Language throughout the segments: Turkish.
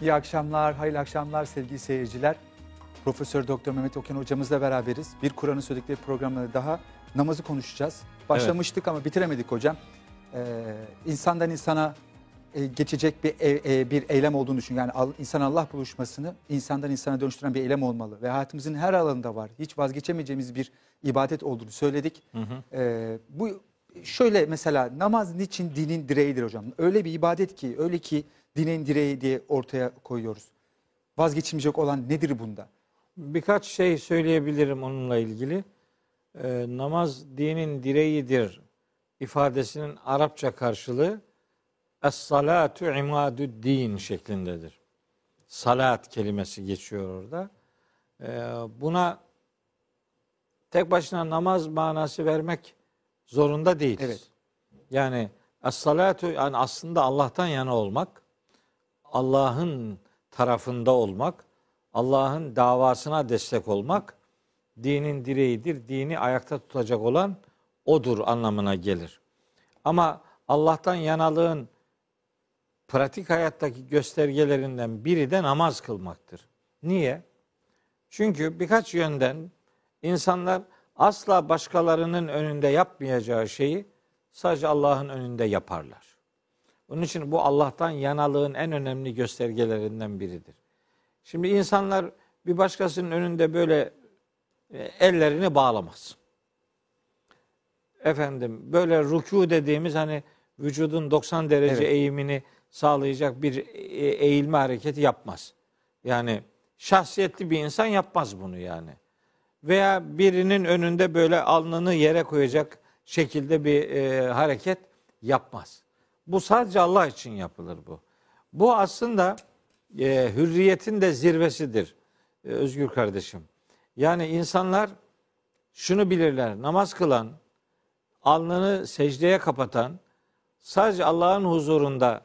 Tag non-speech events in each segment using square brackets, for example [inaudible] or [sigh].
İyi akşamlar, hayırlı akşamlar sevgili seyirciler. Profesör Doktor Mehmet Okan hocamızla beraberiz. Bir Kur'an'ın söyledikleri programları daha namazı konuşacağız. Başlamıştık ama bitiremedik hocam. Ee, insandan insana e, geçecek bir e- e, bir eylem olduğunu düşün. Yani al- insan Allah buluşmasını insandan insana dönüştüren bir eylem olmalı ve hayatımızın her alanında var. Hiç vazgeçemeyeceğimiz bir ibadet olduğunu söyledik. Ee, bu şöyle mesela namaz niçin dinin direğidir hocam? Öyle bir ibadet ki, öyle ki dinin direği diye ortaya koyuyoruz. Vazgeçilmeyecek olan nedir bunda? Birkaç şey söyleyebilirim onunla ilgili. Ee, namaz dinin direğidir ifadesinin Arapça karşılığı Es-salatu imadü din şeklindedir. Salat kelimesi geçiyor orada. Ee, buna tek başına namaz manası vermek zorunda değiliz. Evet. Yani es-salatu yani aslında Allah'tan yana olmak, Allah'ın tarafında olmak, Allah'ın davasına destek olmak dinin direğidir. Dini ayakta tutacak olan odur anlamına gelir. Ama Allah'tan yanalığın pratik hayattaki göstergelerinden biri de namaz kılmaktır. Niye? Çünkü birkaç yönden insanlar asla başkalarının önünde yapmayacağı şeyi sadece Allah'ın önünde yaparlar. Onun için bu Allah'tan yanalığın en önemli göstergelerinden biridir. Şimdi insanlar bir başkasının önünde böyle e, ellerini bağlamaz. Efendim böyle ruku dediğimiz hani vücudun 90 derece Evet. eğimini sağlayacak bir e- eğilme hareketi yapmaz. Yani şahsiyetli bir insan yapmaz bunu yani. Veya birinin önünde böyle alnını yere koyacak şekilde bir e, hareket yapmaz. Bu sadece Allah için yapılır bu. Bu aslında e, hürriyetin de zirvesidir e, Özgür kardeşim. Yani insanlar şunu bilirler. Namaz kılan, alnını secdeye kapatan, sadece Allah'ın huzurunda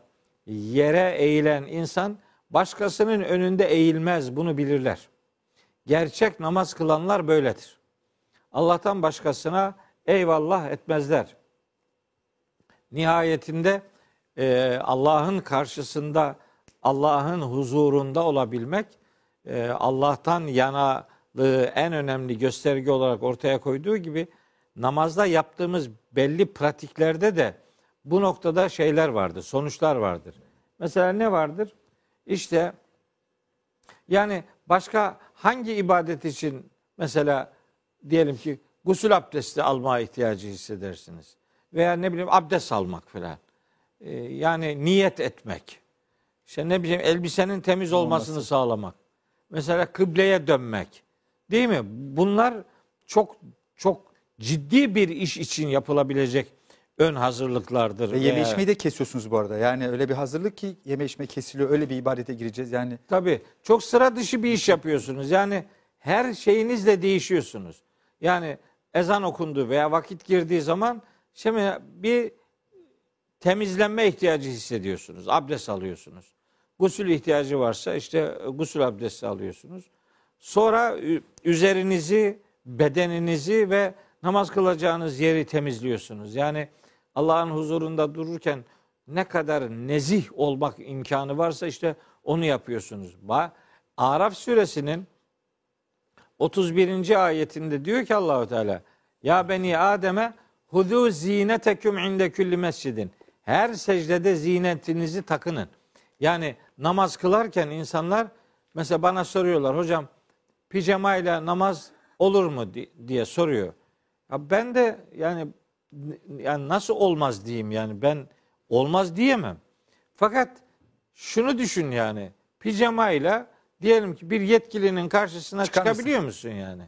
yere eğilen insan başkasının önünde eğilmez. Bunu bilirler. Gerçek namaz kılanlar böyledir. Allah'tan başkasına eyvallah etmezler. Nihayetinde e, Allah'ın karşısında, Allah'ın huzurunda olabilmek, e, Allah'tan yanalığı en önemli gösterge olarak ortaya koyduğu gibi namazda yaptığımız belli pratiklerde de bu noktada şeyler vardır, sonuçlar vardır. Mesela ne vardır? İşte yani başka hangi ibadet için mesela diyelim ki gusül abdesti almaya ihtiyacı hissedersiniz. Veya ne bileyim abdest almak filan. Ee, yani niyet etmek. İşte ne bileyim elbisenin temiz olmasını Olması. sağlamak. Mesela kıbleye dönmek. Değil mi? Bunlar çok çok ciddi bir iş için yapılabilecek ön hazırlıklardır. Ve yeme içmeyi de kesiyorsunuz bu arada. Yani öyle bir hazırlık ki yeme içme kesiliyor. Öyle bir ibadete gireceğiz. Yani Tabii çok sıra dışı bir iş yapıyorsunuz. Yani her şeyinizle değişiyorsunuz. Yani ezan okundu veya vakit girdiği zaman şimdi bir temizlenme ihtiyacı hissediyorsunuz. Abdest alıyorsunuz. Gusül ihtiyacı varsa işte gusül abdesti alıyorsunuz. Sonra üzerinizi, bedeninizi ve namaz kılacağınız yeri temizliyorsunuz. Yani Allah'ın huzurunda dururken ne kadar nezih olmak imkanı varsa işte onu yapıyorsunuz. Araf suresinin 31. ayetinde diyor ki Allahu Teala ya beni Adem'e hudu zineteküm inde külli mescidin. Her secdede zinetinizi takının. Yani namaz kılarken insanlar mesela bana soruyorlar hocam pijamayla namaz olur mu di- diye soruyor. Ya ben de yani yani nasıl olmaz diyeyim yani ben olmaz diyemem. Fakat şunu düşün yani pijamayla diyelim ki bir yetkilinin karşısına Çıkar mısın? çıkabiliyor musun yani?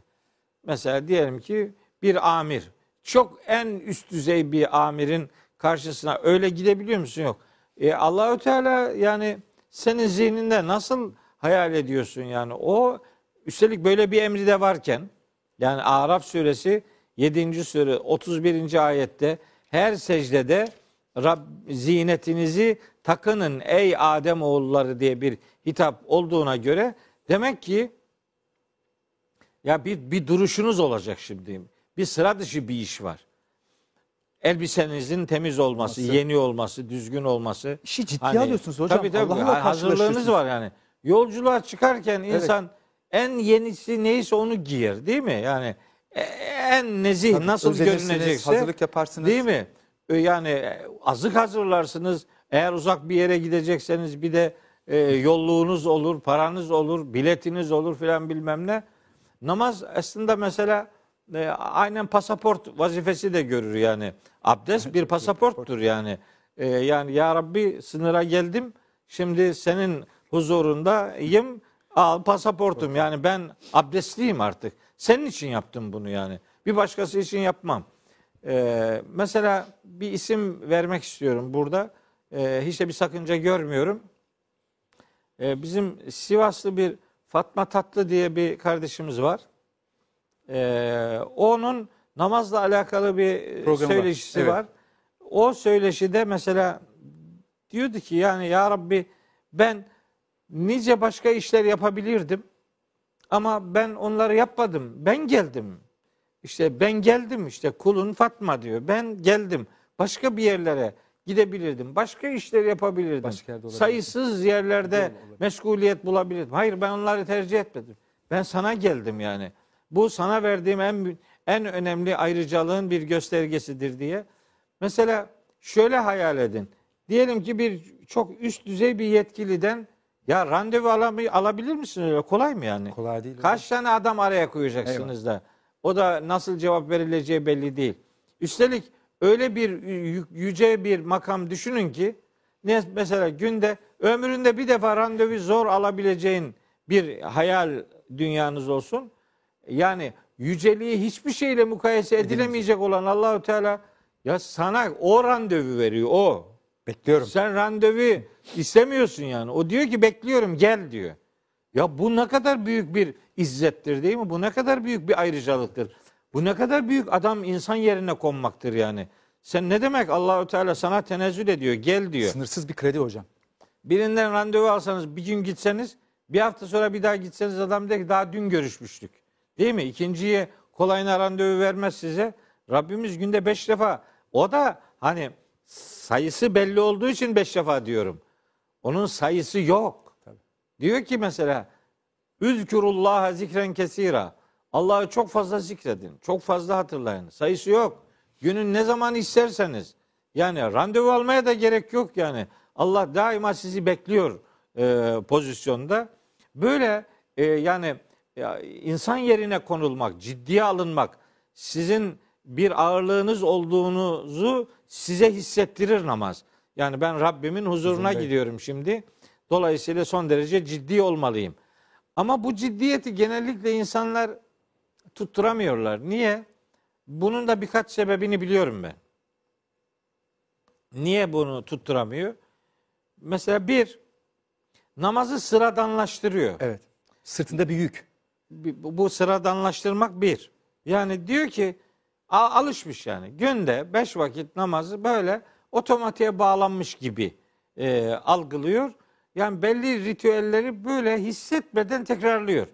Mesela diyelim ki bir amir çok en üst düzey bir amirin karşısına öyle gidebiliyor musun? Yok. E, Allahü Teala yani senin zihninde nasıl hayal ediyorsun yani? O üstelik böyle bir emri de varken yani Araf suresi 7. sure 31. ayette her secdede Rab zinetinizi takının ey Adem oğulları diye bir hitap olduğuna göre demek ki ya bir, bir duruşunuz olacak şimdi. Bir sıra dışı bir iş var. elbisenizin temiz olması, Olması. yeni olması, düzgün olması. İşi ciddiye Hani- alıyorsunuz hocam. Tabii tabii. Ha- hazırlığınız var yani. Yolculuğa çıkarken Evet. insan en yenisi neyse onu giyer değil mi? Yani e- en nezih Tabii, nasıl görünecekse hazırlık yaparsınız. değil mi? E, Yani e, azık hazırlarsınız. Eğer uzak bir yere gidecekseniz bir de e, yolluğunuz olur, paranız olur, biletiniz olur filan bilmem ne. Namaz aslında mesela e, aynen pasaport vazifesi de görür yani. Abdest bir [laughs] pasaporttur yani. E, yani ya Rabbi sınıra geldim. Şimdi senin huzurundayım. Al pasaportum. Yani ben abdestliyim artık. Senin için yaptım bunu yani. Bir başkası için yapmam. E, mesela bir isim vermek istiyorum burada. E, hiç de bir sakınca görmüyorum. E, bizim Sivaslı bir Fatma Tatlı diye bir kardeşimiz var. E, onun namazla alakalı bir Programı var. söyleşisi Evet. var. O söyleşide mesela diyordu ki yani ya Rabbi ben nice başka işler yapabilirdim ama ben onları yapmadım. Ben geldim. İşte ben geldim işte kulun Fatma diyor. Ben geldim. Başka bir yerlere gidebilirdim. Başka işler yapabilirdim. Başka yerde. Sayısız yerlerde Olabilir. meşguliyet bulabilirdim. Hayır ben onları tercih etmedim. Ben sana geldim yani. Bu sana verdiğim en en önemli ayrıcalığın bir göstergesidir diye. Mesela şöyle hayal edin. Diyelim ki bir çok üst düzey bir yetkiliden ya randevu alamay- alabilir misin öyle kolay mı yani? Kolay değil. Kaç tane adam araya koyacaksınız da o da nasıl cevap verileceği belli değil. Üstelik öyle bir yü- yüce bir makam düşünün ki mesela günde ömründe bir defa randevu zor alabileceğin bir hayal dünyanız olsun. Yani yüceliği hiçbir şeyle mukayese edilemeyecek olan Allahü Teala ya sana o randevu veriyor o. Bekliyorum. Sen randevu istemiyorsun yani. O diyor ki bekliyorum gel diyor. Ya bu ne kadar büyük bir izzettir değil mi? Bu ne kadar büyük bir ayrıcalıktır. Bu ne kadar büyük adam insan yerine konmaktır yani. Sen ne demek Allahü Teala sana tenezzül ediyor, gel diyor. Sınırsız bir kredi hocam. Birinden randevu alsanız bir gün gitseniz bir hafta sonra bir daha gitseniz adam der ki daha dün görüşmüştük. Değil mi? İkinciye kolayına randevu vermez size. Rabbimiz günde beş defa. O da hani sayısı belli olduğu için beş defa diyorum. Onun sayısı yok. Tabii. Diyor ki mesela Üzkürullaha zikren kesira. Allah'ı çok fazla zikredin. Çok fazla hatırlayın. Sayısı yok. Günün ne zaman isterseniz. Yani randevu almaya da gerek yok yani. Allah daima sizi bekliyor e, pozisyonda. Böyle e, yani ya, insan yerine konulmak, ciddiye alınmak, sizin bir ağırlığınız olduğunuzu size hissettirir namaz. Yani ben Rabbimin huzuruna Huzurundayım. gidiyorum şimdi. Dolayısıyla son derece ciddi olmalıyım. Ama bu ciddiyeti genellikle insanlar tutturamıyorlar. Niye? Bunun da birkaç sebebini biliyorum ben. Niye bunu tutturamıyor? Mesela bir, namazı sıradanlaştırıyor. Evet. Sırtında bir yük. Bu sıradanlaştırmak bir. Yani diyor ki alışmış yani. Günde beş vakit namazı böyle otomatiğe bağlanmış gibi e, algılıyor. Yani belli ritüelleri böyle hissetmeden tekrarlıyor.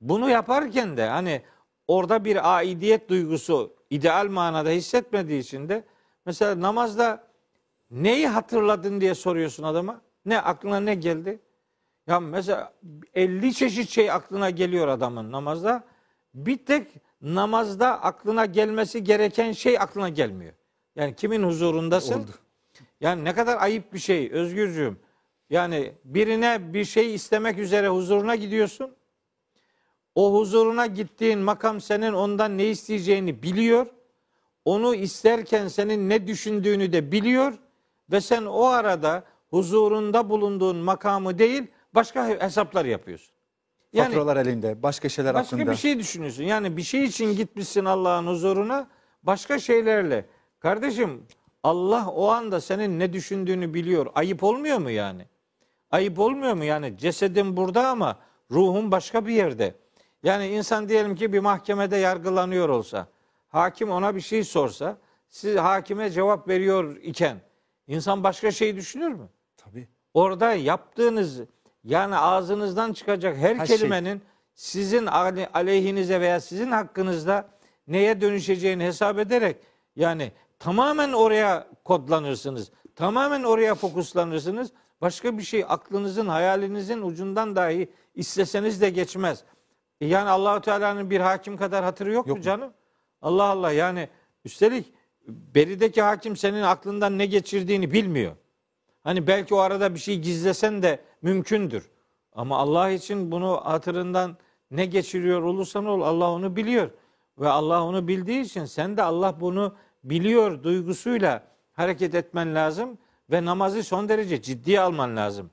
Bunu yaparken de hani orada bir aidiyet duygusu ideal manada hissetmediği için de mesela namazda neyi hatırladın diye soruyorsun adama. Ne aklına ne geldi? Ya mesela 50 çeşit şey aklına geliyor adamın namazda. Bir tek namazda aklına gelmesi gereken şey aklına gelmiyor. Yani kimin huzurundasın? Oldu. Yani ne kadar ayıp bir şey Özgürcüğüm. Yani birine bir şey istemek üzere huzuruna gidiyorsun. O huzuruna gittiğin makam senin ondan ne isteyeceğini biliyor. Onu isterken senin ne düşündüğünü de biliyor ve sen o arada huzurunda bulunduğun makamı değil başka hesaplar yapıyorsun. Yani Faturalar elinde. Başka şeyler başka aklında. bir şey düşünüyorsun. Yani bir şey için gitmişsin Allah'ın huzuruna başka şeylerle. Kardeşim Allah o anda senin ne düşündüğünü biliyor. Ayıp olmuyor mu yani? Ayıp olmuyor mu yani? Cesedin burada ama ruhun başka bir yerde. Yani insan diyelim ki bir mahkemede yargılanıyor olsa, hakim ona bir şey sorsa, siz hakime cevap veriyor iken insan başka şey düşünür mü? Tabii. Orada yaptığınız yani ağzınızdan çıkacak her, Her şey. kelimenin sizin ale- aleyhinize veya sizin hakkınızda neye dönüşeceğini hesap ederek yani tamamen oraya kodlanırsınız. Tamamen oraya fokuslanırsınız. Başka bir şey aklınızın, hayalinizin ucundan dahi isteseniz de geçmez. E Yani Allahu Teala'nın bir hakim kadar hatırı yok, Yok mu mu? canım? Allah Allah yani üstelik berideki hakim senin aklından ne geçirdiğini bilmiyor. Hani belki o arada bir şey gizlesen de mümkündür. Ama Allah için bunu hatırından ne geçiriyor olursan ol Allah onu biliyor. Ve Allah onu bildiği için sen de Allah bunu biliyor duygusuyla hareket etmen lazım ve namazı son derece ciddiye alman lazım.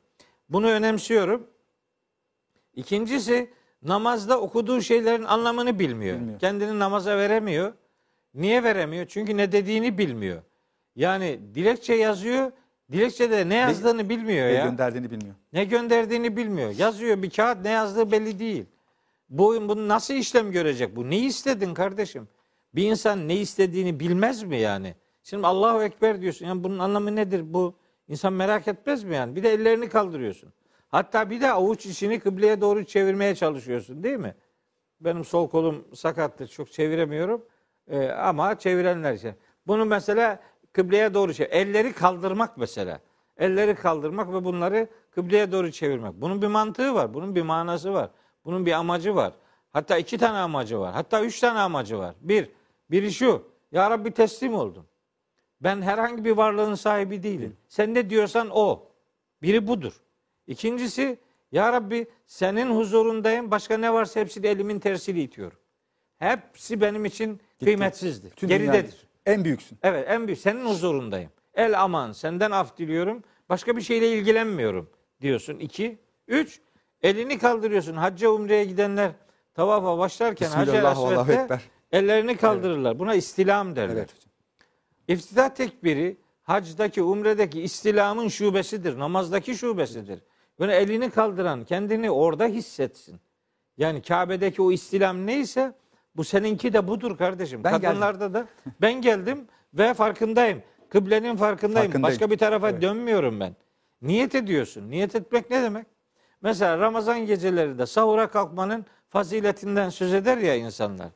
Bunu önemsiyorum. İkincisi namazda okuduğu şeylerin anlamını bilmiyor. Bilmiyor. Kendini namaza veremiyor. Niye veremiyor? Çünkü ne dediğini bilmiyor. Yani dilekçe yazıyor. Dilekçede ne yazdığını bilmiyor Ve ya. gönderdiğini bilmiyor. Ne gönderdiğini bilmiyor. Yazıyor bir kağıt ne yazdığı belli değil. Bu bunu nasıl işlem görecek bu? Ne istedin kardeşim? Bir insan ne istediğini bilmez mi yani? Şimdi Allahu Ekber diyorsun. Yani bunun anlamı nedir bu? İnsan merak etmez mi yani? Bir de ellerini kaldırıyorsun. Hatta bir de avuç içini kıbleye doğru çevirmeye çalışıyorsun değil mi? Benim sol kolum sakattır. Çok çeviremiyorum. Ee, ama çevirenler için. Bunu mesela kıbleye doğru çevir. Elleri kaldırmak mesela. Elleri kaldırmak ve bunları kıbleye doğru çevirmek. Bunun bir mantığı var. Bunun bir manası var. Bunun bir amacı var. Hatta iki tane amacı var. Hatta üç tane amacı var. Bir, biri şu. Ya Rabbi teslim oldum. Ben herhangi bir varlığın sahibi değilim. Sen ne diyorsan o. Biri budur. İkincisi Ya Rabbi senin huzurundayım. Başka ne varsa hepsini elimin tersiyle itiyorum. Hepsi benim için kıymetsizdir. Tüm Geridedir. En büyüksün. Evet en büyük senin huzurundayım. El aman senden af diliyorum. Başka bir şeyle ilgilenmiyorum diyorsun. İki. Üç. Elini kaldırıyorsun. Hacca umreye gidenler tavafa başlarken Asved'de Ekber. ellerini kaldırırlar. Buna istilam derler. Evet İftitah tekbiri hacdaki, umredeki istilamın şubesidir. Namazdaki şubesidir. Böyle elini kaldıran kendini orada hissetsin. Yani Kabe'deki o istilam neyse bu seninki de budur kardeşim. Ben Kadınlarda da ben geldim ve farkındayım. Kıblenin farkındayım. Farkındayım. Başka bir tarafa Evet. dönmüyorum ben. Niyet ediyorsun. Niyet etmek ne demek? Mesela Ramazan geceleri de sahura kalkmanın faziletinden söz eder ya insanlar.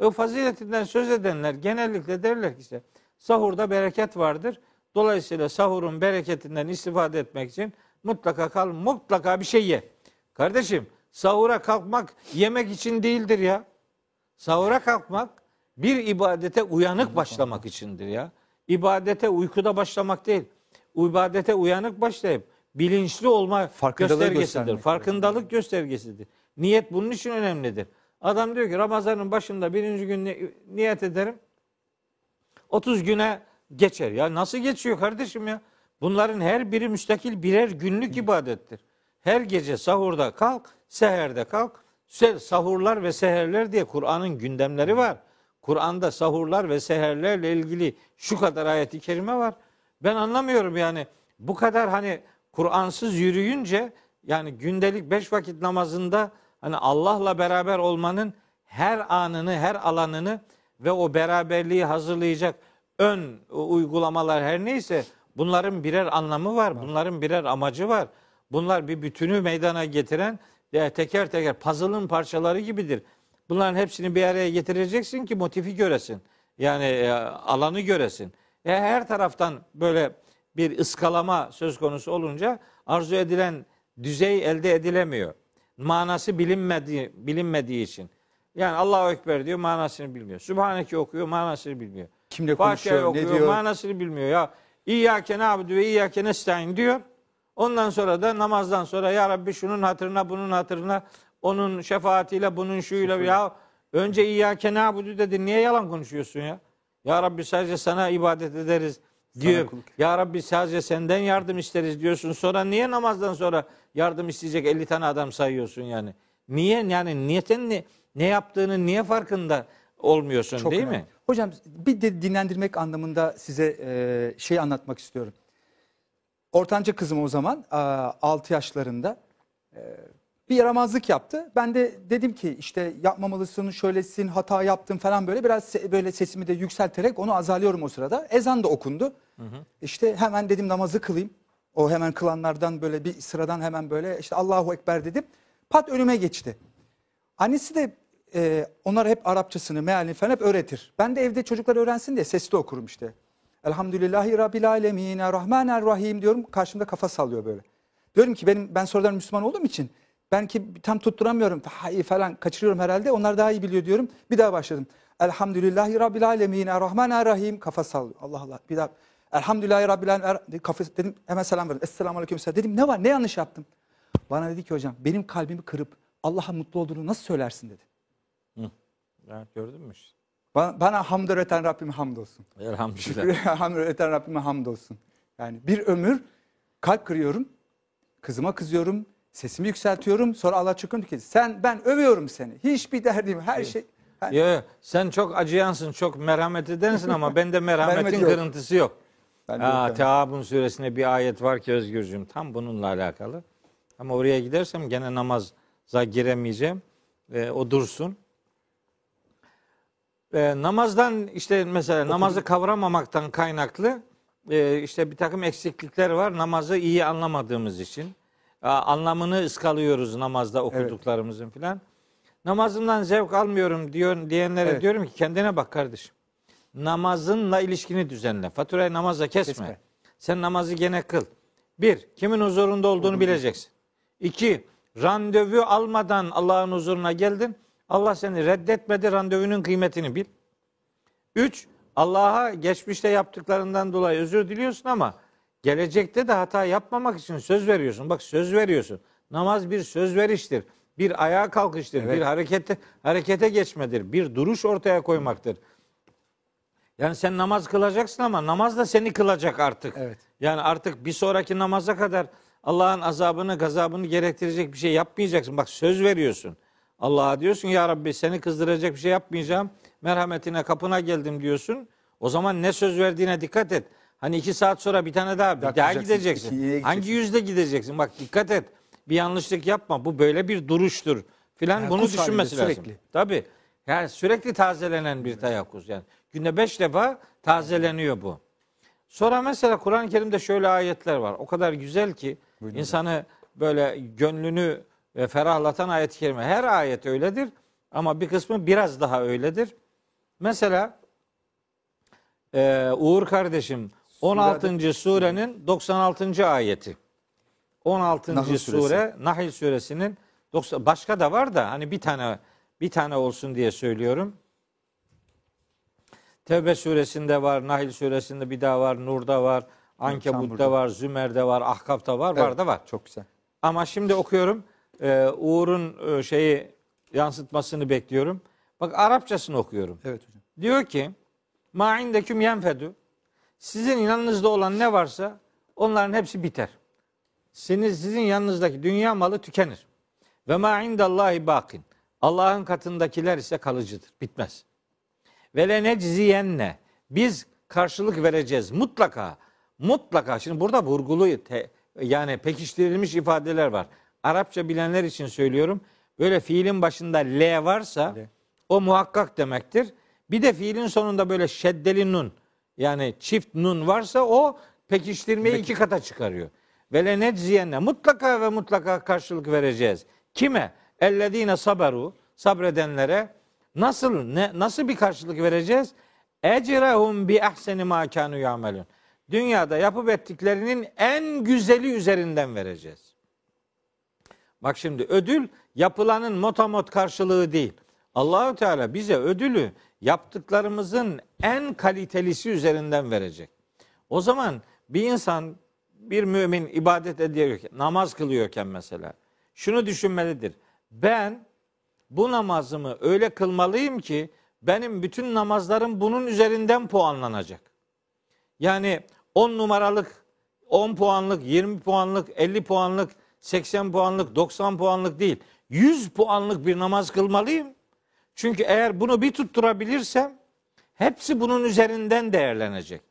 O faziletinden söz edenler genellikle derler ki işte sahurda bereket vardır. Dolayısıyla sahurun bereketinden istifade etmek için mutlaka kal, mutlaka bir şey ye. Kardeşim sahura kalkmak yemek için değildir ya. Sahura kalkmak bir ibadete uyanık başlamak içindir ya. İbadete uykuda başlamak değil. İbadete uyanık başlayıp bilinçli olma göstergesidir. Farkındalık göstergesidir. Niyet bunun için önemlidir. Adam diyor ki Ramazan'ın başında birinci gün ni- niyet ederim. 30 güne geçer. Ya nasıl geçiyor kardeşim ya? Bunların her biri müstakil birer günlük ibadettir. Her gece sahurda kalk, seherde kalk. Sahurlar ve seherler diye Kur'an'ın gündemleri var. Kur'an'da sahurlar ve seherlerle ilgili şu kadar ayeti kerime var. Ben anlamıyorum yani bu kadar hani Kur'ansız yürüyünce yani gündelik beş vakit namazında hani Allah'la beraber olmanın her anını, her alanını ve o beraberliği hazırlayacak ön uygulamalar her neyse bunların birer anlamı var. Bunların birer amacı var. Bunlar bir bütünü meydana getiren e, teker teker puzzle'ın parçaları gibidir. Bunların hepsini bir araya getireceksin ki motifi göresin. Yani e, alanı göresin. E, her taraftan böyle bir ıskalama söz konusu olunca arzu edilen düzey elde edilemiyor. Manası bilinmediği, bilinmediği için. Yani Allahu Ekber diyor manasını bilmiyor. Sübhaneke okuyor manasını bilmiyor. Kimle Fatiha konuşuyor, ne okuyor diyor? manasını bilmiyor. Ya İyyâke na'budu ve İyyâke nestaîn diyor. Ondan sonra da namazdan sonra ya Rabbi şunun hatırına bunun hatırına onun şefaatiyle bunun şuyla ya önce İyyâke na'budu dedi niye yalan konuşuyorsun ya? Ya Rabbi sadece sana ibadet ederiz diyor. Ya Rabbi sadece senden yardım isteriz diyorsun. Sonra niye namazdan sonra yardım isteyecek 50 tane adam sayıyorsun yani? Niye yani niyetin ne, ne yaptığını niye farkında olmuyorsun Çok değil önemli. mi? Hocam bir de dinlendirmek anlamında size e, şey anlatmak istiyorum. Ortanca kızım o zaman 6 yaşlarında e, bir yaramazlık yaptı. Ben de dedim ki işte yapmamalısın, şöylesin, hata yaptın falan böyle biraz se- böyle sesimi de yükselterek onu azalıyorum o sırada. Ezan da okundu. İşte hemen dedim namazı kılayım. O hemen kılanlardan böyle bir sıradan hemen böyle işte Allahu Ekber dedim. Pat önüme geçti. Annesi de e, onlara hep Arapçasını, mealini falan hep öğretir. Ben de evde çocuklar öğrensin diye sesli okurum işte. Elhamdülillahi Rabbil Alemin, Rahmanirrahim diyorum. Karşımda kafa sallıyor böyle. Diyorum ki benim ben sonradan Müslüman olduğum için ben ki tam tutturamıyorum falan kaçırıyorum herhalde. Onlar daha iyi biliyor diyorum. Bir daha başladım. Elhamdülillahi Rabbil Alemin, Rahmanirrahim. Kafa sallıyor. Allah Allah. Bir daha. Elhamdülillahi Rabbil Alemin. Kafa, dedim hemen selam verdim. Esselamu Aleyküm. Dedim ne var ne yanlış yaptım? Bana dedi ki hocam benim kalbimi kırıp Allah'a mutlu olduğunu nasıl söylersin dedi. Ya, gördün mü? Bana, bana hamd öğreten Rabbime hamdolsun. Elhamdülillah. [laughs] hamd öğreten Rabbime hamdolsun. Yani bir ömür kalp kırıyorum, kızıma kızıyorum, sesimi yükseltiyorum. Sonra Allah çıkıyor ki sen ben övüyorum seni. Hiçbir derdim her şey. Yani, Yo, yo, sen çok acıyansın, çok merhamet edensin ama [laughs] bende merhametin Merhamet yok. kırıntısı yok. Ben Aa, suresinde bir ayet var ki Özgürcüğüm tam bununla alakalı. Ama oraya gidersem gene namaza giremeyeceğim. Ee, o dursun. Ee, namazdan işte mesela namazı kavramamaktan kaynaklı e, işte bir takım eksiklikler var. Namazı iyi anlamadığımız için. Aa, anlamını ıskalıyoruz namazda okuduklarımızın filan. Namazımdan zevk almıyorum diyor diyenlere Evet. diyorum ki kendine bak kardeşim. Namazınla ilişkini düzenle. Faturayı namazla kesme. Kesme. Sen namazı gene kıl. Bir, kimin huzurunda olduğunu bileceksin. İki, randevu almadan Allah'ın huzuruna geldin. Allah seni reddetmedi, randevunun kıymetini bil. Üç, Allah'a geçmişte yaptıklarından dolayı özür diliyorsun ama gelecekte de hata yapmamak için söz veriyorsun. Bak söz veriyorsun. Namaz bir söz veriştir. Bir ayağa kalkıştır. Evet. Bir harekete harekete geçmedir. Bir duruş ortaya koymaktır. Yani sen namaz kılacaksın ama namaz da seni kılacak artık. Evet. Yani artık bir sonraki namaza kadar Allah'ın azabını, gazabını gerektirecek bir şey yapmayacaksın. Bak söz veriyorsun. Allah'a diyorsun ya Rabbi seni kızdıracak bir şey yapmayacağım. Merhametine kapına geldim diyorsun. O zaman ne söz verdiğine dikkat et. Hani iki saat sonra bir tane daha bir Daha gideceksin. Hangi yüzde gideceksin? Bak dikkat et. Bir yanlışlık yapma. Bu böyle bir duruştur filan. Yani Bunu düşünmesi lazım. sürekli. Tabii. Yani sürekli tazelenen bir tayakkuz yani. Günde beş defa tazeleniyor bu. Sonra mesela Kur'an-ı Kerim'de şöyle ayetler var. O kadar güzel ki Buyurun insanı böyle gönlünü ve ferahlatan ayet-i kerime. Her ayet öyledir ama bir kısmı biraz daha öyledir. Mesela e, Uğur kardeşim 16. surenin 96. ayeti. 16. Nahl suresi. sure Nahl suresinin 90 başka da var da hani bir tane bir tane olsun diye söylüyorum. Tevbe suresinde var, Nahl suresinde bir daha var, Nur'da var, Ankebut'ta var, Zümer'de var, Ahkaf'ta var, var Evet, da var. Çok güzel. Ama şimdi okuyorum. Ee, Uğur'un e, şeyi yansıtmasını bekliyorum. Bak Arapçasını okuyorum. Evet hocam. Diyor ki ma indeküm yenfedu. Sizin yanınızda olan ne varsa onların hepsi biter. Sizin, sizin yanınızdaki dünya malı tükenir. Ve ma indallahi bakin. Allah'ın katındakiler ise kalıcıdır. Bitmez. Ve le necziyenne. Biz karşılık vereceğiz mutlaka. Mutlaka. Şimdi burada vurgulu te- yani pekiştirilmiş ifadeler var. Arapça bilenler için söylüyorum. Böyle fiilin başında L varsa L. o muhakkak demektir. Bir de fiilin sonunda böyle şeddeli nun yani çift nun varsa o pekiştirmeyi iki kata çıkarıyor. Ve le necziyenne mutlaka ve mutlaka karşılık vereceğiz. Kime? Ellezine saberu sabredenlere nasıl ne nasıl bir karşılık vereceğiz? Ecrehum bi ahseni ma kanu yamelun. Dünyada yapıp ettiklerinin en güzeli üzerinden vereceğiz. Bak şimdi ödül yapılanın motamot karşılığı değil. Allahü Teala bize ödülü yaptıklarımızın en kalitelisi üzerinden verecek. O zaman bir insan bir mümin ibadet ediyorken, namaz kılıyorken mesela şunu düşünmelidir. Ben bu namazımı öyle kılmalıyım ki benim bütün namazlarım bunun üzerinden puanlanacak. Yani 10 numaralık, 10 puanlık, 20 puanlık, 50 puanlık, 80 puanlık, 90 puanlık değil. 100 puanlık bir namaz kılmalıyım. Çünkü eğer bunu bir tutturabilirsem hepsi bunun üzerinden değerlenecek.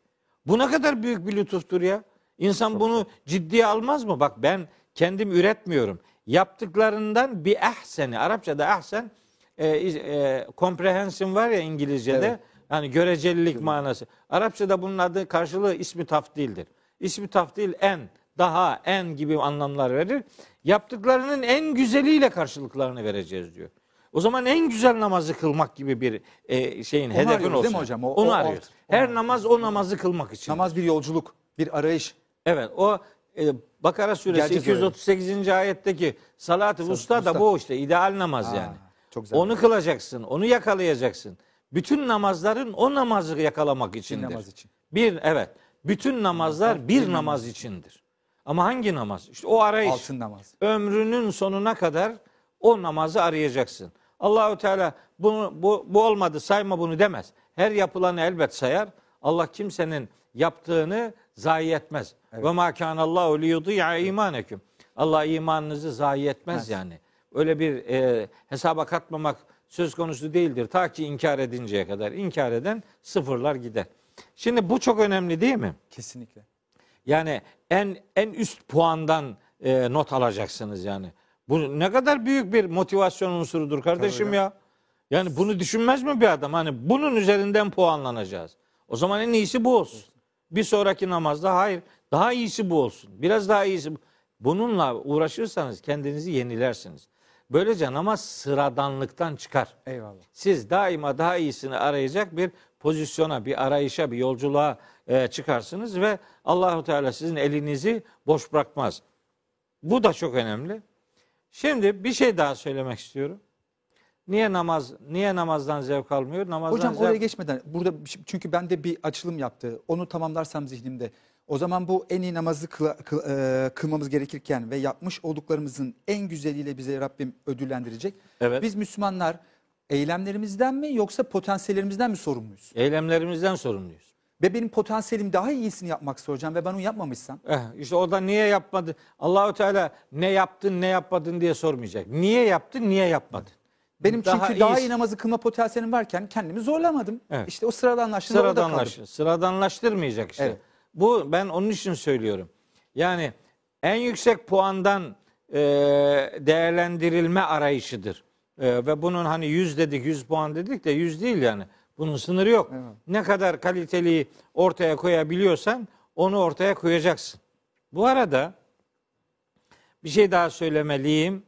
Bu ne kadar büyük bir lütuftur ya. İnsan bunu ciddiye almaz mı? Bak ben kendim üretmiyorum. Yaptıklarından bir ehseni. Arapçada ehsen e, e, comprehension var ya İngilizce'de. Evet. Yani görecelilik manası. Arapçada bunun adı karşılığı ismi tafdildir. İsmi tafdil en, daha, en gibi anlamlar verir. Yaptıklarının en güzeliyle karşılıklarını vereceğiz diyor. O zaman en güzel namazı kılmak gibi bir e, şeyin Onu hedefin arıyoruz olsun. değil mi hocam? O- Onu o arıyor. alt- Her o- namaz o namazı kılmak için. Namaz bir yolculuk, bir arayış. Evet o e, Bakara suresi Gerçi öyle. 238. ayetteki salat-ı vusta da bu işte ideal namaz Aa, yani. çok güzel. Onu kılacaksın, onu yakalayacaksın. Bütün namazların o namazı yakalamak içindir. namaz için. Bir evet. Bütün namazlar bir namaz içindir. Ama hangi namaz? İşte o arayış. Altın namaz. Ömrünün sonuna kadar o namazı arayacaksın. Allahu Teala bunu bu, bu olmadı sayma bunu demez. Her yapılanı elbet sayar. Allah kimsenin yaptığını zayi etmez. Ve ma kanallahu liyudi'a imaneküm. Allah imanınızı zayi etmez yani. Öyle bir e, hesaba katmamak söz konusu değildir. Ta ki inkar edinceye kadar. İnkar eden sıfırlar gider. Şimdi bu çok önemli değil mi? Kesinlikle. Yani en en üst puandan e, not alacaksınız yani. Bu ne kadar büyük bir motivasyon unsurudur kardeşim Tabii ya. Yani bunu düşünmez mi bir adam? Hani bunun üzerinden puanlanacağız. O zaman en iyisi bu olsun. Bir sonraki namazda hayır daha iyisi bu olsun. Biraz daha iyisi. Bununla uğraşırsanız kendinizi yenilersiniz. Böylece namaz sıradanlıktan çıkar. Eyvallah. Siz daima daha iyisini arayacak bir pozisyona, bir arayışa, bir yolculuğa e, çıkarsınız ve Allahu Teala sizin elinizi boş bırakmaz. Bu da çok önemli. Şimdi bir şey daha söylemek istiyorum. Niye namaz, niye namazdan zevk almıyor? Namazdan Hocam zevk... oraya geçmeden burada şey- çünkü bende bir açılım yaptı. Onu tamamlarsam zihnimde. O zaman bu en iyi namazı kıla- kıl- e, kılmamız gerekirken ve yapmış olduklarımızın en güzeliyle bize Rabbim ödüllendirecek. Evet. Biz Müslümanlar eylemlerimizden mi yoksa potansiyellerimizden mi sorumluyuz? Eylemlerimizden sorumluyuz. Ve benim potansiyelim daha iyisini yapmaksa hocam ve ben onu yapmamışsam Eh, işte orada niye yapmadı? Allahu Teala ne yaptın, ne yapmadın diye sormayacak. Niye yaptın, niye yapmadın? benim çünkü daha iyisi- iyi namazı kılma potansiyelim varken kendimi zorlamadım. Evet. İşte o sıradanlaştığında orada kaldım. Sıradanlaş, sıradanlaştırmayacak işte. Evet. Bu ben onun için söylüyorum. Yani en yüksek puandan e, değerlendirilme arayışıdır. E, ve bunun hani 100 dedik, 100 puan dedik de 100 değil yani. Bunun sınırı yok. Evet. Ne kadar kaliteliyi ortaya koyabiliyorsan onu ortaya koyacaksın. Bu arada bir şey daha söylemeliyim.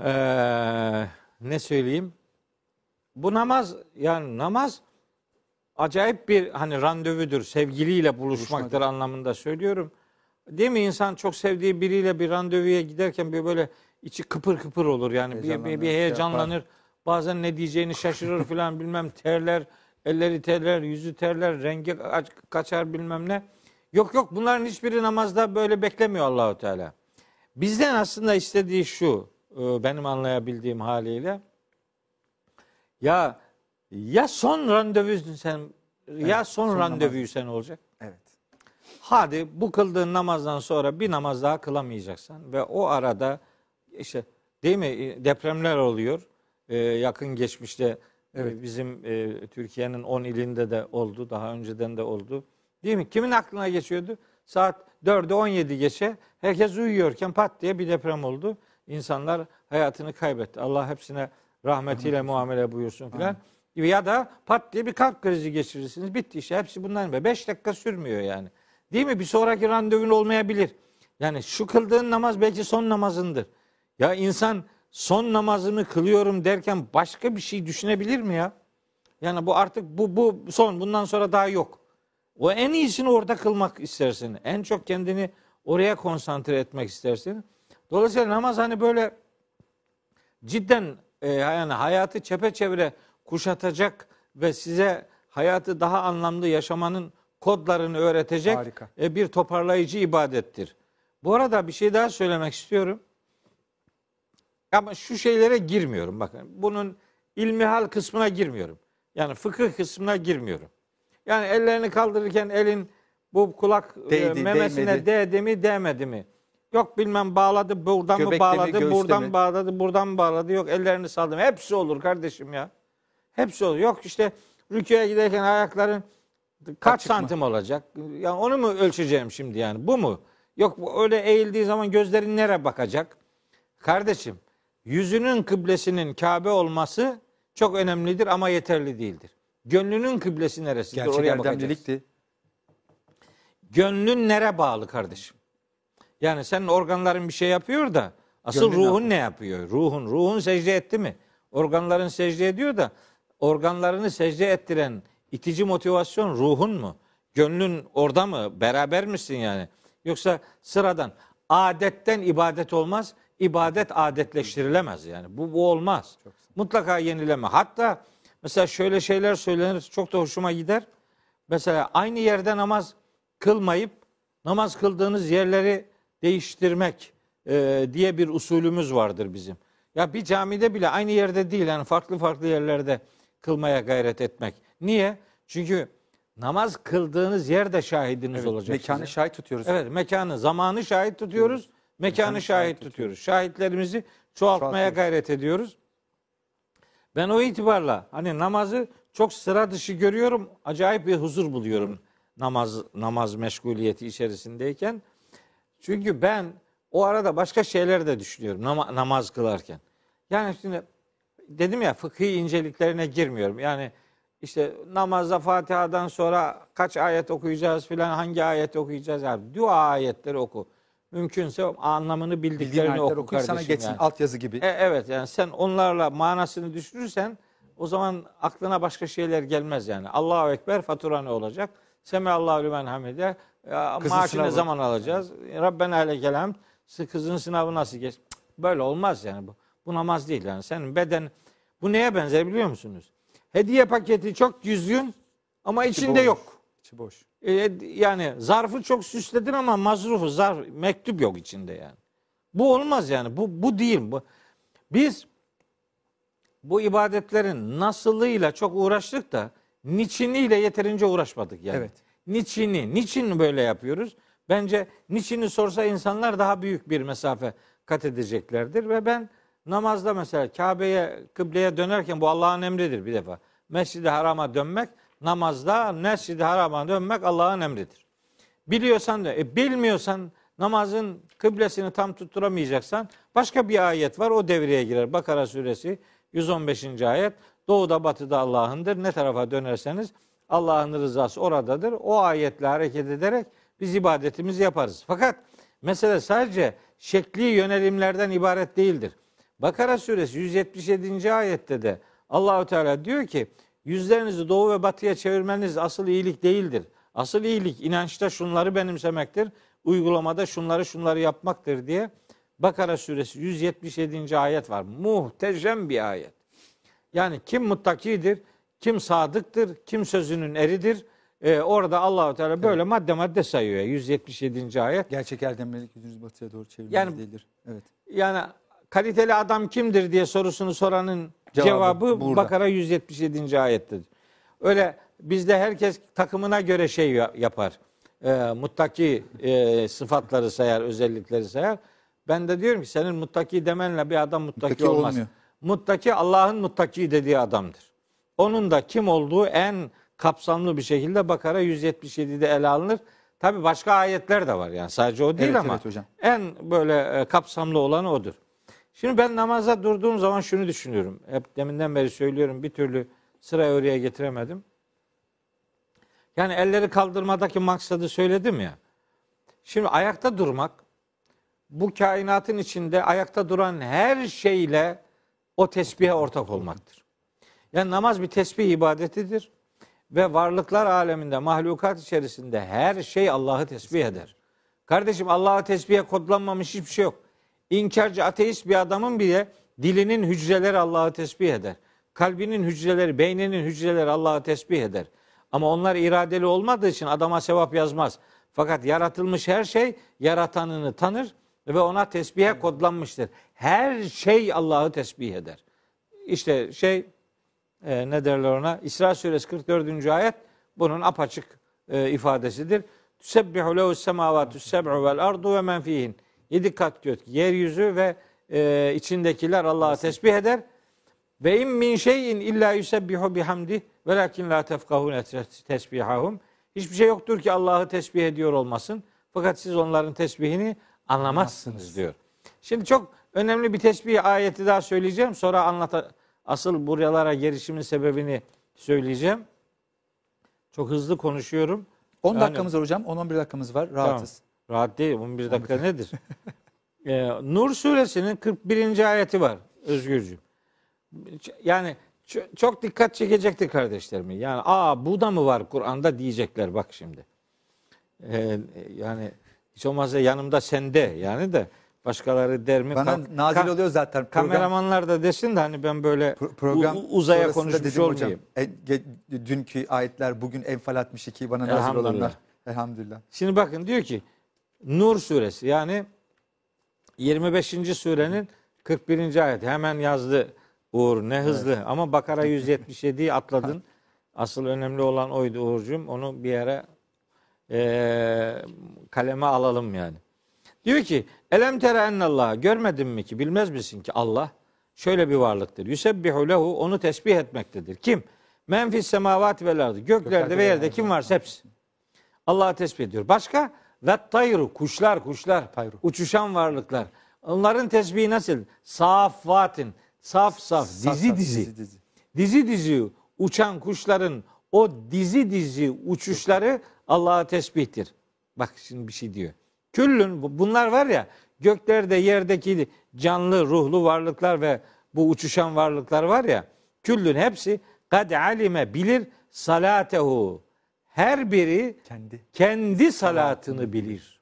Ee, ne söyleyeyim? Bu namaz yani namaz acayip bir hani randevudur. Sevgiliyle buluşmaktır Buluşmadır. anlamında söylüyorum. Değil mi insan çok sevdiği biriyle bir randevuya giderken bir böyle içi kıpır kıpır olur yani bir, bir, Heyecanlanır, bir şey heyecanlanır. Bazen ne diyeceğini şaşırır filan bilmem terler, elleri terler, yüzü terler, rengi kaç- kaçar bilmem ne. Yok yok bunların hiçbiri namazda böyle beklemiyor Allahu Teala. Bizden aslında istediği şu e, benim anlayabildiğim haliyle. Ya ya son randevusun sen ya Evet, son, son randevuyu sen olacak. Evet. Hadi bu kıldığın namazdan sonra bir namaz daha kılamayacaksın ve o arada işte değil mi e, depremler oluyor. Ee, yakın geçmişte e, Evet. bizim e, Türkiye'nin 10 ilinde de oldu. Daha önceden de oldu. Değil mi? Kimin aklına geçiyordu? Saat 4'e 17 geçe herkes uyuyorken pat diye bir deprem oldu. İnsanlar hayatını kaybetti. Allah hepsine rahmetiyle muamele buyursun filan. Ya da pat diye bir kalp krizi geçirirsiniz. Bitti işte. Hepsi bunların. 5 dakika sürmüyor yani. Değil mi? Bir sonraki randevun olmayabilir. Yani şu kıldığın namaz belki son namazındır. Ya insan son namazımı kılıyorum derken başka bir şey düşünebilir mi ya? Yani bu artık bu bu son bundan sonra daha yok. O en iyisini orada kılmak istersin. En çok kendini oraya konsantre etmek istersin. Dolayısıyla namaz hani böyle cidden e, yani hayatı çepeçevre kuşatacak ve size hayatı daha anlamlı yaşamanın kodlarını öğretecek Harika. e, bir toparlayıcı ibadettir. Bu arada bir şey daha söylemek istiyorum. Ama şu şeylere girmiyorum bakın. Bunun ilmihal kısmına girmiyorum. Yani fıkıh kısmına girmiyorum. Yani ellerini kaldırırken elin bu kulak e, Değdi, memesine değmedi. değdi mi değmedi mi? Yok bilmem bağladı buradan mı Göbekte mi, bağladı göğüste buradan mi? bağladı buradan mı bağladı yok ellerini saldım. Hepsi olur kardeşim ya. Hepsi olur. Yok işte rüküye giderken ayakların kaç Açık mı? santim olacak? Yani onu mu ölçeceğim şimdi yani? Bu mu? Yok öyle eğildiği zaman gözlerin nereye bakacak? Kardeşim, yüzünün kıblesinin Kabe olması çok önemlidir ama yeterli değildir. Gönlünün kıblesi neresidir? Gerçek Oraya erdemlilikti. Gönlün nere bağlı kardeşim? Yani senin organların bir şey yapıyor da Asıl Gönlün ne ruhun ne yapıyor? Ruhun, ruhun secde etti mi? Organların secde ediyor da organlarını secde ettiren itici motivasyon ruhun mu? Gönlün orada mı? Beraber misin yani? Yoksa sıradan adetten ibadet olmaz. İbadet adetleştirilemez yani. Bu, bu olmaz. Mutlaka yenileme. Hatta mesela şöyle şeyler söylenir çok da hoşuma gider. Mesela aynı yerde namaz kılmayıp namaz kıldığınız yerleri değiştirmek e, diye bir usulümüz vardır bizim. Ya bir camide bile aynı yerde değil yani farklı farklı yerlerde kılmaya gayret etmek. Niye? Çünkü namaz kıldığınız yerde şahidiniz Evet, olacak. mekanı size. şahit tutuyoruz. Evet mekanı, zamanı şahit tutuyoruz. Mekanı Mekanı şahit tutuyoruz. Şahitlerimizi çoğaltmaya Çoğaltıyoruz. gayret ediyoruz. Ben o itibarla hani namazı çok sıra dışı görüyorum. Acayip bir huzur buluyorum namaz namaz meşguliyeti içerisindeyken. Çünkü ben o arada başka şeyler de düşünüyorum nama- namaz kılarken. Yani şimdi dedim ya fıkhi inceliklerine girmiyorum. Yani işte namazda Fatiha'dan sonra kaç ayet okuyacağız filan hangi ayet okuyacağız yani dua ayetleri oku. Mümkünse anlamını bildiklerini ayetler oku okuyup sana kardeşim geçsin yani. altyazı gibi. E, evet yani sen onlarla manasını düşünürsen o zaman aklına başka şeyler gelmez yani. Allahu Ekber fatura ne olacak? Semi Allahu limen hamide. Ya, Kızın Maaşı sınavı. ne zaman alacağız? Rabbena aleykel hamd. Kızın sınavı nasıl geç? Böyle olmaz yani bu. Bu namaz değil yani. Senin beden bu neye benzer biliyor musunuz? Hediye paketi çok düzgün ama içinde boş. yok. İçi boş. E, yani zarfı çok süsledin ama mazrufu zarf mektup yok içinde yani. Bu olmaz yani. Bu bu değil bu. Biz bu ibadetlerin nasılıyla çok uğraştık da niçiniyle yeterince uğraşmadık yani. Evet. Niçini, niçin böyle yapıyoruz? Bence niçini sorsa insanlar daha büyük bir mesafe kat edeceklerdir ve ben namazda mesela Kabe'ye, kıbleye dönerken bu Allah'ın emridir bir defa. Mescid-i Haram'a dönmek, namazda Mescid-i Haram'a dönmek Allah'ın emridir. Biliyorsan da, e, bilmiyorsan namazın kıblesini tam tutturamayacaksan başka bir ayet var o devreye girer. Bakara suresi 115. ayet. Doğuda batıda Allah'ındır. Ne tarafa dönerseniz Allah'ın rızası oradadır. O ayetle hareket ederek biz ibadetimizi yaparız. Fakat mesele sadece şekli yönelimlerden ibaret değildir. Bakara suresi 177. ayette de Allahu Teala diyor ki yüzlerinizi doğu ve batıya çevirmeniz asıl iyilik değildir. Asıl iyilik inançta şunları benimsemektir. Uygulamada şunları şunları yapmaktır diye Bakara suresi 177. ayet var. Muhteşem bir ayet. Yani kim muttakidir, kim sadıktır, kim sözünün eridir. Ee, orada Allahu Teala böyle madde madde sayıyor. 177. ayet. Gerçek erdemlilik yüzünüz batıya doğru çevirmeniz Yani- değildir. Evet. Yani kaliteli adam kimdir diye sorusunu soranın Cevabı cevabı, burada. Bakara 177. ayettedir. Öyle bizde herkes takımına göre şey ya- yapar. Ee, muttaki e, sıfatları sayar, özellikleri sayar. Ben de diyorum ki senin muttaki demenle bir adam muttaki, Muttaki olmaz. olmuyor. Muttaki Allah'ın muttaki dediği adamdır. Onun da kim olduğu en kapsamlı bir şekilde Bakara 177'de ele alınır. Tabi başka ayetler de var yani sadece o değil Evet, ama evet hocam. en böyle e, kapsamlı olanı odur. Şimdi ben namaza durduğum zaman şunu düşünüyorum. Hep deminden beri söylüyorum bir türlü sıra oraya getiremedim. Yani elleri kaldırmadaki maksadı söyledim ya. Şimdi ayakta durmak bu kainatın içinde ayakta duran her şeyle o tesbihe ortak olmaktır. Yani namaz bir tesbih ibadetidir ve varlıklar aleminde, mahlukat içerisinde her şey Allah'ı tesbih eder. Kardeşim Allah'ı tesbihe kodlanmamış hiçbir şey yok. İnkarcı ateist bir adamın bile dilinin hücreleri Allah'ı tesbih eder. Kalbinin hücreleri, beyninin hücreleri Allah'ı tesbih eder. Ama onlar iradeli olmadığı için adama sevap yazmaz. Fakat yaratılmış her şey yaratanını tanır ve ona tesbihe kodlanmıştır. Her şey Allah'ı tesbih eder. İşte şey e, ne derler ona? İsra suresi 44. ayet bunun apaçık e, ifadesidir. Tüsebbihu lehu semavatü seb'u vel ardu ve men fihin. Yedi kat gök, yeryüzü ve e, içindekiler Allah'a tesbih eder. Ve in min şeyin illa yusebbihu bihamdi velakin la tefkahun tesbihahum. Hiçbir şey yoktur ki Allah'ı tesbih ediyor olmasın. Fakat siz onların tesbihini anlamazsınız diyor. Şimdi çok önemli bir tesbih ayeti daha söyleyeceğim. Sonra anlata asıl buralara gelişimin sebebini söyleyeceğim. Çok hızlı konuşuyorum. 10 Yani- dakikamız var hocam. 10-11 dakikamız var. Rahatız. Rahat değil. 11 dakika nedir? [laughs] Ee, Nur suresinin 41. ayeti var Özgürcüğüm. Yani çok dikkat çekecektir kardeşlerim. Yani aa bu da mı var Kur'an'da diyecekler bak şimdi. Ee, yani hiç olmazsa yanımda sende yani de başkaları der mi? Bana nazil oluyor zaten. Program, Kameramanlar da desin de hani ben böyle pro- program uzaya konuşmuş dedim hocam, olmayayım. e, dünkü ayetler bugün Enfal 62 bana nazil olanlar. Elhamdülillah. Şimdi bakın diyor ki Nur suresi yani 25. surenin 41. ayeti. Hemen yazdı Uğur ne hızlı ama Bakara 177'yi atladın. Asıl önemli olan oydu Uğur'cum. Onu bir yere eee kaleme alalım yani. Diyor ki Elem tere ennallah görmedin mi ki bilmez misin ki Allah şöyle bir varlıktır. Yusebbihu lehu onu tesbih etmektedir. Kim? Men fis semavati vel ardı. Göklerde Göklerde ve yerde yerde. kim varsa hepsi. Allah'ı tesbih ediyor. Başka? Ve tayru kuşlar kuşlar Tayru. uçuşan varlıklar. Onların tesbihi nasıl? Saffatin saf saf dizi dizi dizi. dizi dizi uçan kuşların o dizi dizi uçuşları Allah'a tesbihtir. Bak şimdi bir şey diyor. Küllün bu- bunlar var ya göklerde yerdeki canlı ruhlu varlıklar ve bu uçuşan varlıklar var ya küllün hepsi kad alime bilir salatehu. Her biri Kendi. kendi salatını bilir.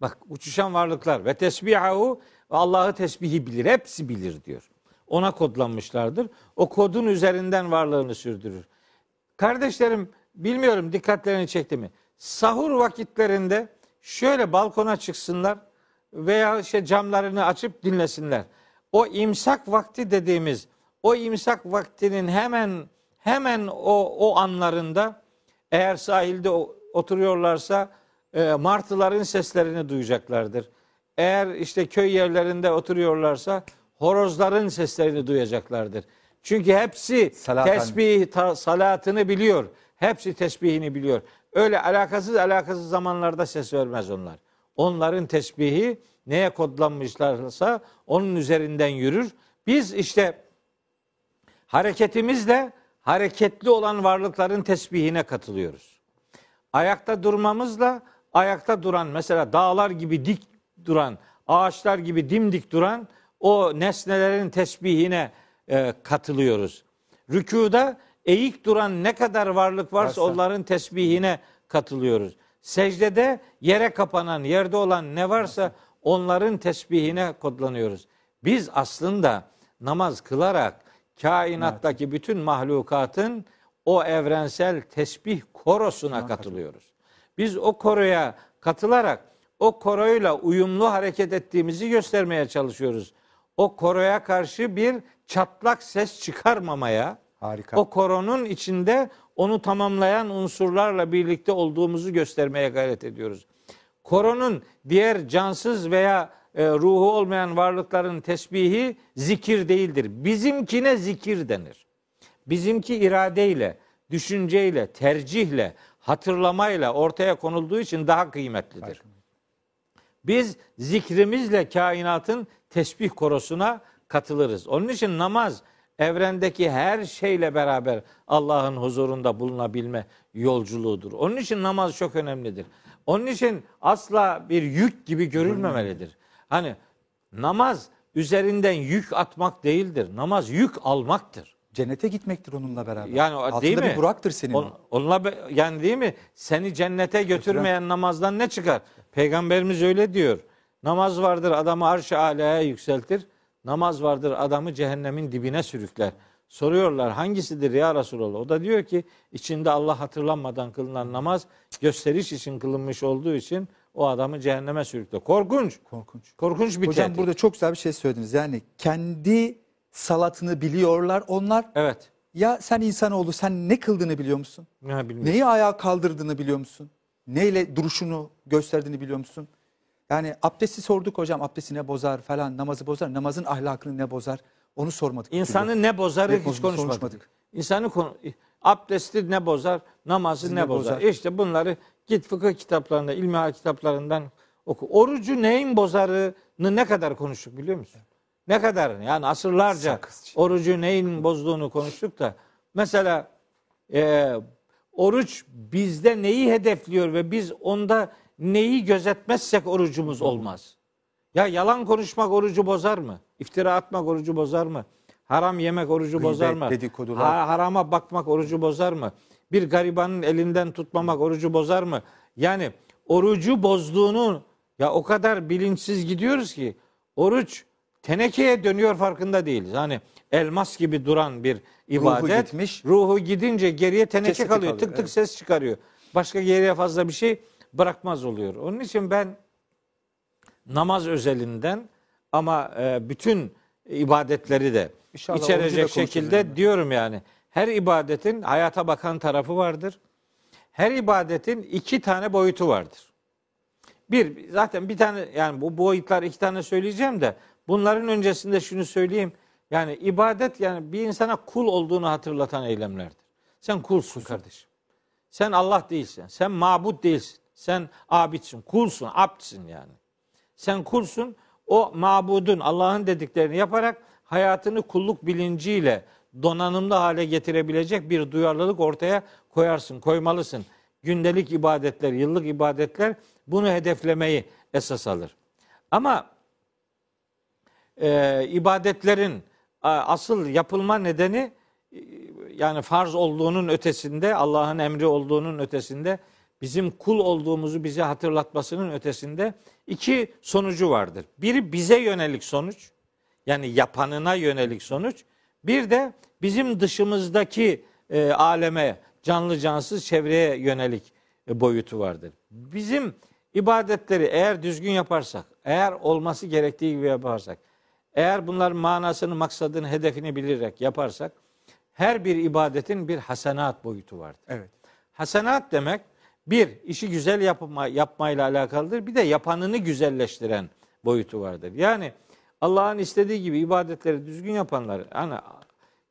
Bak uçuşan varlıklar ve tesbihahu ve Allah'ı tesbihi bilir. Hepsi bilir diyor. Ona kodlanmışlardır. O kodun üzerinden varlığını sürdürür. Kardeşlerim bilmiyorum dikkatlerini çekti mi? Sahur vakitlerinde şöyle balkona çıksınlar veya işte camlarını açıp dinlesinler. O imsak vakti dediğimiz o imsak vaktinin hemen hemen o o anlarında eğer sahilde oturuyorlarsa e, martıların seslerini duyacaklardır. Eğer işte köy yerlerinde oturuyorlarsa horozların seslerini duyacaklardır. Çünkü hepsi Salat tesbih ta- salatını biliyor. Hepsi tesbihini biliyor. Öyle alakasız alakasız zamanlarda ses vermez onlar. Onların tesbihi neye kodlanmışlarsa onun üzerinden yürür. Biz işte hareketimizle hareketli olan varlıkların tesbihine katılıyoruz. Ayakta durmamızla ayakta duran mesela dağlar gibi dik duran, ağaçlar gibi dimdik duran o nesnelerin tesbihine e, katılıyoruz. Rükuda eğik duran ne kadar varlık varsa Varsa. onların tesbihine katılıyoruz. Secdede yere kapanan, yerde olan ne varsa onların tesbihine kodlanıyoruz. Biz aslında namaz kılarak kainattaki bütün mahlukatın o evrensel tesbih korosuna katılıyoruz. Biz o koroya katılarak o koroyla uyumlu hareket ettiğimizi göstermeye çalışıyoruz. O koroya karşı bir çatlak ses çıkarmamaya, Harika. o koronun içinde onu tamamlayan unsurlarla birlikte olduğumuzu göstermeye gayret ediyoruz. Koronun diğer cansız veya e, ruhu olmayan varlıkların tesbihi zikir değildir. Bizimkine zikir denir. Bizimki iradeyle, düşünceyle, tercihle, hatırlamayla ortaya konulduğu için daha kıymetlidir. Biz zikrimizle kainatın tesbih korosuna katılırız. Onun için namaz evrendeki her şeyle beraber Allah'ın huzurunda bulunabilme yolculuğudur. Onun için namaz çok önemlidir. Onun için asla bir yük gibi görülmemelidir. Hani namaz üzerinden yük atmak değildir. Namaz yük almaktır. Cennete gitmektir onunla beraber. Yani Altında değil mi? bir buraktır senin. On, onunla be- yani değil mi? Seni cennete götürmeyen namazdan ne çıkar? Peygamberimiz öyle diyor. Namaz vardır adamı arş-ı alaya yükseltir. Namaz vardır adamı cehennemin dibine sürükler. Soruyorlar hangisidir ya Resulallah? O da diyor ki içinde Allah hatırlanmadan kılınan namaz gösteriş için kılınmış olduğu için o adamı cehenneme sürükler. Korkunç. Korkunç. Korkunç bir Hocam tehdit. burada çok güzel bir şey söylediniz. Yani kendi salatını biliyorlar onlar. Evet. Ya sen insanoğlu sen ne kıldığını biliyor musun? Ne bilmiyorum. Neyi ayağa kaldırdığını biliyor musun? Neyle duruşunu gösterdiğini biliyor musun? Yani abdesti sorduk hocam abdesti ne bozar falan namazı bozar. Namazın ahlakını ne bozar? Onu sormadık. İnsanı türlü. ne bozarı Ne hiç konuşmadık. konuşmadık. İnsanı konu, abdesti ne bozar, namazı Ne ne bozar. bozar? İşte bunları git fıkıh kitaplarında, ilmihal kitaplarından oku. Orucu neyin bozarını ne kadar konuştuk biliyor musun? Ne kadar yani asırlarca orucu neyin bozduğunu konuştuk da mesela e, oruç bizde neyi hedefliyor ve biz onda neyi gözetmezsek orucumuz olmaz. Ya yalan konuşmak orucu bozar mı? İftira atmak orucu bozar mı? Haram yemek orucu Gıybet, bozar mı? dedikodular. Ha- harama bakmak orucu bozar mı? Bir garibanın elinden tutmamak orucu bozar mı? Yani orucu bozduğunu ya o kadar bilinçsiz gidiyoruz ki oruç tenekeye dönüyor farkında değiliz. Hani elmas gibi duran bir ibadet. gitmiş. Ruhu gidince geriye teneke Kesiti kalıyor. kalıyor, Tık tık evet. ses çıkarıyor. Başka geriye fazla bir şey bırakmaz oluyor. Onun için ben namaz özelinden ama e, bütün ibadetleri de İnşallah içerecek şekilde yani. diyorum yani. Her ibadetin hayata bakan tarafı vardır. Her ibadetin iki tane boyutu vardır. Bir zaten bir tane yani bu boyutlar iki tane söyleyeceğim de bunların öncesinde şunu söyleyeyim. Yani ibadet yani bir insana kul olduğunu hatırlatan eylemlerdir. Sen kulsun kardeşim. Sen Allah değilsin. Sen mabut değilsin. Sen abidsin, kulsun, abdsin yani. Sen kulsun. O mabudun Allah'ın dediklerini yaparak hayatını kulluk bilinciyle donanımlı hale getirebilecek bir duyarlılık ortaya koyarsın, koymalısın. Gündelik ibadetler, yıllık ibadetler bunu hedeflemeyi esas alır. Ama e, ibadetlerin asıl yapılma nedeni e, yani farz olduğunun ötesinde, Allah'ın emri olduğunun ötesinde, bizim kul olduğumuzu bize hatırlatmasının ötesinde iki sonucu vardır. Biri bize yönelik sonuç, yani yapanına yönelik sonuç. Bir de bizim dışımızdaki e, aleme, canlı cansız çevreye yönelik e, boyutu vardır. Bizim ibadetleri eğer düzgün yaparsak, eğer olması gerektiği gibi yaparsak, eğer bunların manasını, maksadını, hedefini bilerek yaparsak, her bir ibadetin bir hasenat boyutu vardır. Evet. Hasenat demek bir işi güzel yapma, yapmayla alakalıdır. Bir de yapanını güzelleştiren boyutu vardır. Yani Allah'ın istediği gibi ibadetleri düzgün yapanlar hani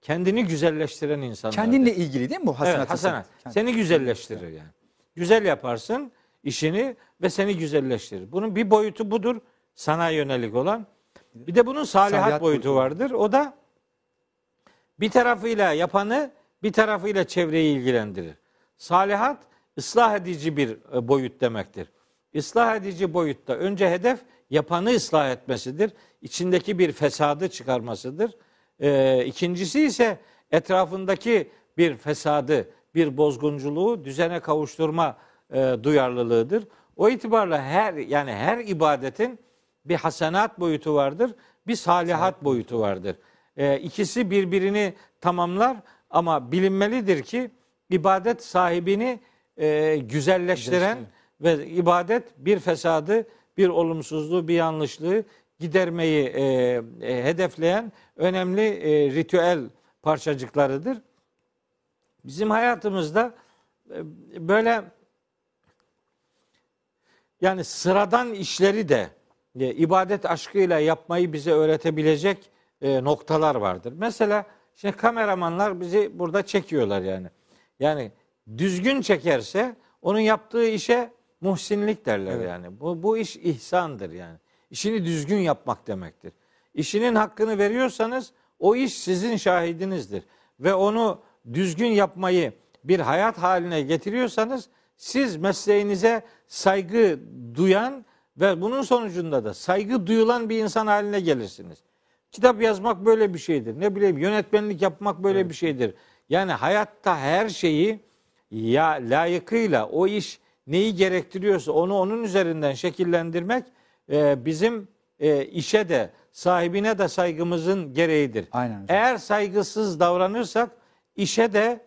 kendini güzelleştiren insanlar. Kendinle ilgili değil mi bu hasenat? Evet, hasenat. Kendi- Seni güzelleştirir yani. Güzel yaparsın işini ve seni güzelleştirir. Bunun bir boyutu budur sana yönelik olan. Bir de bunun salihat, Salihat boyutu boyutu. vardır. O da bir tarafıyla yapanı bir tarafıyla çevreyi ilgilendirir. Salihat ıslah edici bir e, boyut demektir. Islah edici boyutta önce hedef yapanı ıslah etmesidir. İçindeki bir fesadı çıkarmasıdır. Ee, ikincisi ise etrafındaki bir fesadı, bir bozgunculuğu düzene kavuşturma e, duyarlılığıdır. O itibarla her yani her ibadetin bir hasenat boyutu vardır, bir salihat boyutu vardır. Ee, ikisi birbirini tamamlar ama bilinmelidir ki ibadet sahibini e, güzelleştiren ve ibadet bir fesadı, bir olumsuzluğu, bir yanlışlığı gidermeyi e, e, hedefleyen önemli e, ritüel parçacıklarıdır. Bizim hayatımızda e, böyle yani sıradan işleri de e, ibadet aşkıyla yapmayı bize öğretebilecek e, noktalar vardır. Mesela şimdi kameramanlar bizi burada çekiyorlar yani. Yani düzgün çekerse onun yaptığı işe muhsinlik derler Evet. yani. Bu bu iş ihsandır yani. İşini düzgün yapmak demektir. İşinin hakkını veriyorsanız o iş sizin şahidinizdir ve onu düzgün yapmayı bir hayat haline getiriyorsanız siz mesleğinize saygı duyan ve bunun sonucunda da saygı duyulan bir insan haline gelirsiniz. Kitap yazmak böyle bir şeydir. Ne bileyim yönetmenlik yapmak böyle bir şeydir. Yani hayatta her şeyi ya layıkıyla o iş neyi gerektiriyorsa onu onun üzerinden şekillendirmek e, bizim e, işe de sahibine de saygımızın gereğidir. Aynen hocam. Eğer saygısız davranırsak işe de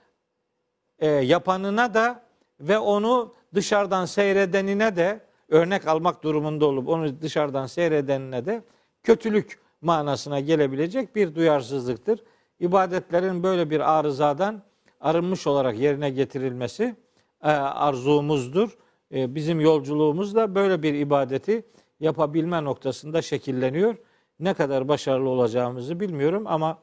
e, yapanına da ve onu dışarıdan seyredenine de örnek almak durumunda olup onu dışarıdan seyredenine de kötülük manasına gelebilecek bir duyarsızlıktır. İbadetlerin böyle bir arızadan arınmış olarak yerine getirilmesi e, arzumuzdur. E, bizim yolculuğumuz da böyle bir ibadeti yapabilme noktasında şekilleniyor. Ne kadar başarılı olacağımızı bilmiyorum ama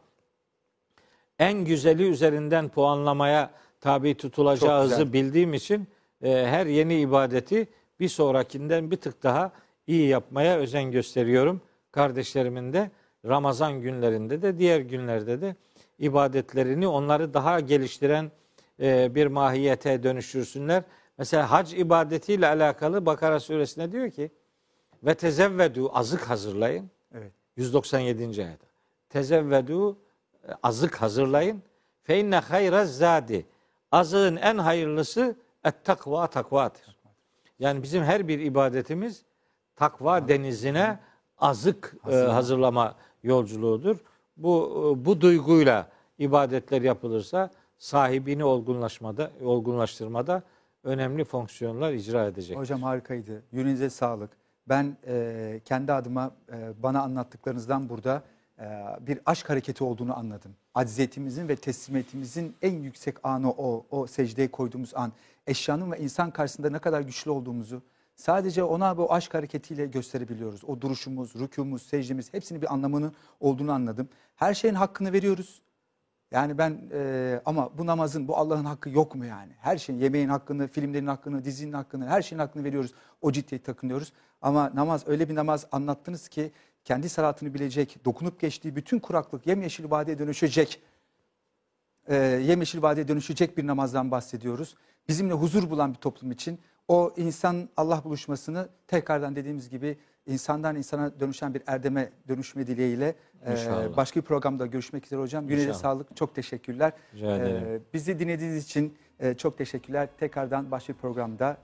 en güzeli üzerinden puanlamaya tabi tutulacağımızı bildiğim için e, her yeni ibadeti bir sonrakinden bir tık daha iyi yapmaya özen gösteriyorum. Kardeşlerimin de Ramazan günlerinde de diğer günlerde de ibadetlerini onları daha geliştiren e, bir mahiyete dönüştürsünler. Mesela hac ibadetiyle alakalı Bakara suresinde diyor ki Ve tezevvedu azık hazırlayın. Evet. 197. ayet. Tezevvedu e, azık hazırlayın. Fe inne hayra zadi. Azığın en hayırlısı et takva takvadır. Yani bizim her bir ibadetimiz takva denizine azık e, Hazırlama. yolculuğudur. Bu e, bu duyguyla ibadetler yapılırsa sahibini olgunlaşmada, olgunlaştırmada önemli fonksiyonlar icra edecek. Hocam harikaydı. Yüreğinize sağlık. Ben e, kendi adıma e, bana anlattıklarınızdan burada e, bir aşk hareketi olduğunu anladım. Acziyetimizin ve teslimiyetimizin en yüksek anı o. O secdeye koyduğumuz an. Eşyanın ve insan karşısında ne kadar güçlü olduğumuzu sadece ona bu aşk hareketiyle gösterebiliyoruz. O duruşumuz, rükûmuz, secdemiz hepsinin bir anlamını olduğunu anladım. Her şeyin hakkını veriyoruz. Yani ben e, ama bu namazın, bu Allah'ın hakkı yok mu yani? Her şeyin, yemeğin hakkını, filmlerin hakkını, dizinin hakkını, her şeyin hakkını veriyoruz. O ciddiyet takınıyoruz. Ama namaz öyle bir namaz anlattınız ki kendi salatını bilecek, dokunup geçtiği bütün kuraklık yemyeşil vadeye dönüşecek. E, yemyeşil vadeye dönüşecek bir namazdan bahsediyoruz. Bizimle huzur bulan bir toplum için o insan Allah buluşmasını tekrardan dediğimiz gibi insandan insana dönüşen bir erdeme dönüşme dileğiyle e, başka bir programda görüşmek üzere hocam. İnşallah. sağlık. Çok teşekkürler. Rica ederim. Ee, bizi dinlediğiniz için e, çok teşekkürler. Tekrardan başka bir programda